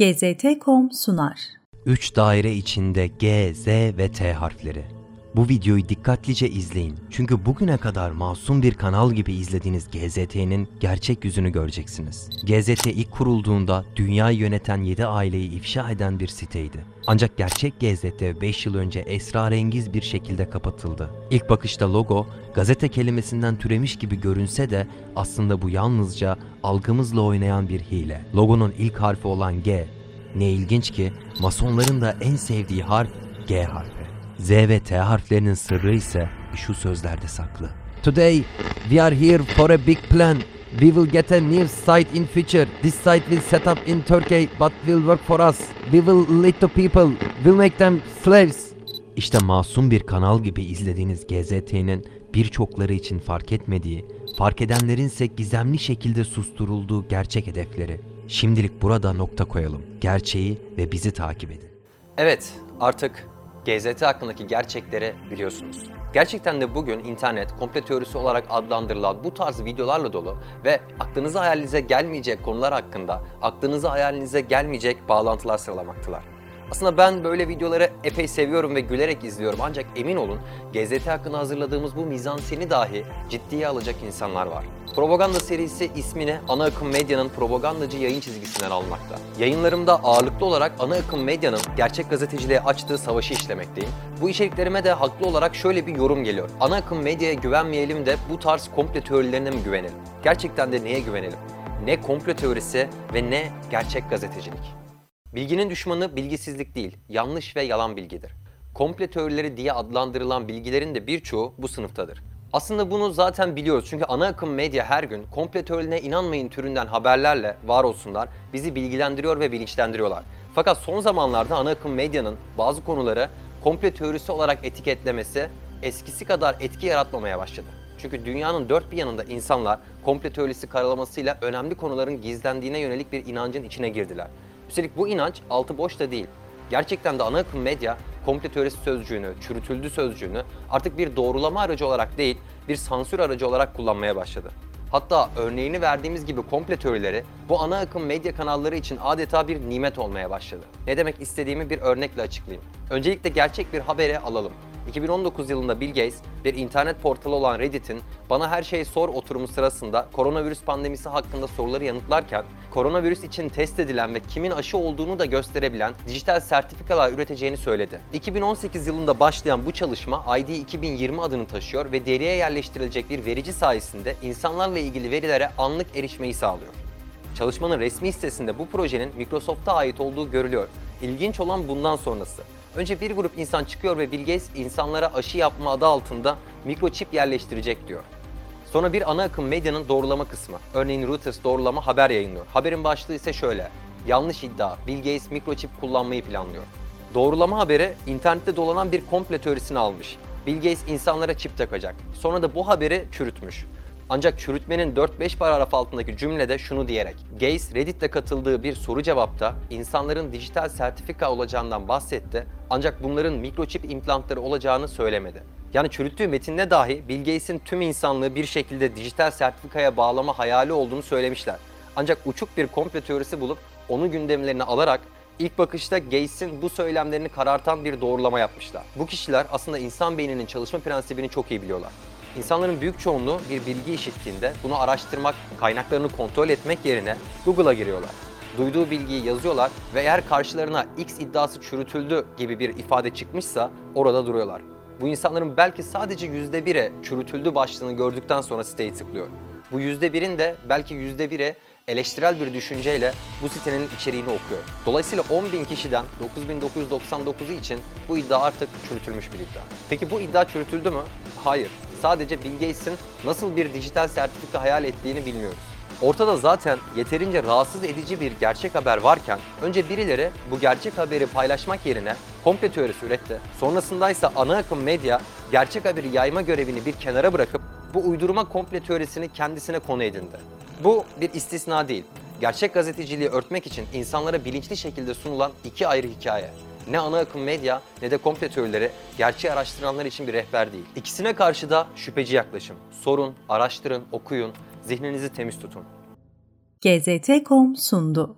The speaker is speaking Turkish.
GZT.com sunar. 3 daire içinde G, Z ve T harfleri. Bu videoyu dikkatlice izleyin. Çünkü bugüne kadar masum bir kanal gibi izlediğiniz GZT'nin gerçek yüzünü göreceksiniz. GZT ilk kurulduğunda dünyayı yöneten 7 aileyi ifşa eden bir siteydi. Ancak gerçek GZT 5 yıl önce esrarengiz bir şekilde kapatıldı. İlk bakışta logo gazete kelimesinden türemiş gibi görünse de aslında bu yalnızca algımızla oynayan bir hile. Logonun ilk harfi olan G. Ne ilginç ki masonların da en sevdiği harf G harfi. Z ve T harflerinin sırrı ise şu sözlerde saklı. Today we are here for a big plan. We will get a new site in future. This site will set up in Turkey but will work for us. We will lead the people. We'll make them slaves. İşte masum bir kanal gibi izlediğiniz GZT'nin birçokları için fark etmediği, fark edenlerin ise gizemli şekilde susturulduğu gerçek hedefleri. Şimdilik burada nokta koyalım. Gerçeği ve bizi takip edin. Evet, artık GZT hakkındaki gerçekleri biliyorsunuz. Gerçekten de bugün internet komple teorisi olarak adlandırılan bu tarz videolarla dolu ve aklınıza hayalinize gelmeyecek konular hakkında aklınıza hayalinize gelmeyecek bağlantılar sıralamaktalar. Aslında ben böyle videoları epey seviyorum ve gülerek izliyorum ancak emin olun GZT hakkında hazırladığımız bu mizanseni dahi ciddiye alacak insanlar var. Propaganda serisi ismini ana akım medyanın propagandacı yayın çizgisinden almakta. Yayınlarımda ağırlıklı olarak ana akım medyanın gerçek gazeteciliğe açtığı savaşı işlemekteyim. Bu içeriklerime de haklı olarak şöyle bir yorum geliyor. Ana akım medyaya güvenmeyelim de bu tarz komple teorilerine mi güvenelim? Gerçekten de neye güvenelim? Ne komple teorisi ve ne gerçek gazetecilik? Bilginin düşmanı bilgisizlik değil, yanlış ve yalan bilgidir. Komple teorileri diye adlandırılan bilgilerin de birçoğu bu sınıftadır. Aslında bunu zaten biliyoruz çünkü ana akım medya her gün komple teorilerine inanmayın türünden haberlerle var olsunlar bizi bilgilendiriyor ve bilinçlendiriyorlar. Fakat son zamanlarda ana akım medyanın bazı konuları komple teorisi olarak etiketlemesi eskisi kadar etki yaratmamaya başladı. Çünkü dünyanın dört bir yanında insanlar komple teorisi karalamasıyla önemli konuların gizlendiğine yönelik bir inancın içine girdiler. Üstelik bu inanç altı boş da değil. Gerçekten de ana akım medya komple teorisi sözcüğünü, çürütüldü sözcüğünü artık bir doğrulama aracı olarak değil, bir sansür aracı olarak kullanmaya başladı. Hatta örneğini verdiğimiz gibi komple teorileri bu ana akım medya kanalları için adeta bir nimet olmaya başladı. Ne demek istediğimi bir örnekle açıklayayım. Öncelikle gerçek bir haberi alalım. 2019 yılında Bill Gates bir internet portalı olan Reddit'in Bana Her Şeyi Sor oturumu sırasında koronavirüs pandemisi hakkında soruları yanıtlarken koronavirüs için test edilen ve kimin aşı olduğunu da gösterebilen dijital sertifikalar üreteceğini söyledi. 2018 yılında başlayan bu çalışma ID 2020 adını taşıyor ve deriye yerleştirilecek bir verici sayesinde insanlarla ilgili verilere anlık erişmeyi sağlıyor. Çalışmanın resmi sitesinde bu projenin Microsoft'a ait olduğu görülüyor. İlginç olan bundan sonrası. Önce bir grup insan çıkıyor ve Bill Gates insanlara aşı yapma adı altında mikroçip yerleştirecek diyor. Sonra bir ana akım medyanın doğrulama kısmı. Örneğin Reuters doğrulama haber yayınlıyor. Haberin başlığı ise şöyle. Yanlış iddia. Bill Gates mikroçip kullanmayı planlıyor. Doğrulama haberi internette dolanan bir komple teorisini almış. Bill Gates insanlara çip takacak. Sonra da bu haberi çürütmüş. Ancak çürütmenin 4-5 paragraf altındaki cümlede şunu diyerek, Gates Reddit'te katıldığı bir soru cevapta insanların dijital sertifika olacağından bahsetti ancak bunların mikroçip implantları olacağını söylemedi. Yani çürüttüğü metinde dahi Bill Gates'in tüm insanlığı bir şekilde dijital sertifikaya bağlama hayali olduğunu söylemişler. Ancak uçuk bir komple teorisi bulup onu gündemlerine alarak ilk bakışta Gates'in bu söylemlerini karartan bir doğrulama yapmışlar. Bu kişiler aslında insan beyninin çalışma prensibini çok iyi biliyorlar. İnsanların büyük çoğunluğu bir bilgi işittiğinde bunu araştırmak, kaynaklarını kontrol etmek yerine Google'a giriyorlar. Duyduğu bilgiyi yazıyorlar ve eğer karşılarına X iddiası çürütüldü gibi bir ifade çıkmışsa orada duruyorlar. Bu insanların belki sadece %1'e çürütüldü başlığını gördükten sonra siteyi tıklıyor. Bu %1'in de belki %1'e eleştirel bir düşünceyle bu sitenin içeriğini okuyor. Dolayısıyla 10 bin kişiden 9999'u için bu iddia artık çürütülmüş bir iddia. Peki bu iddia çürütüldü mü? Hayır. Sadece Bill Gates'in nasıl bir dijital sertifika hayal ettiğini bilmiyoruz. Ortada zaten yeterince rahatsız edici bir gerçek haber varken önce birileri bu gerçek haberi paylaşmak yerine komple teorisi üretti. Sonrasında ise ana akım medya gerçek haberi yayma görevini bir kenara bırakıp bu uydurma komple teorisini kendisine konu edindi. Bu bir istisna değil. Gerçek gazeteciliği örtmek için insanlara bilinçli şekilde sunulan iki ayrı hikaye. Ne ana akım medya ne de komple teorileri gerçeği araştıranlar için bir rehber değil. İkisine karşı da şüpheci yaklaşım. Sorun, araştırın, okuyun, zihninizi temiz tutun. GZT.com sundu.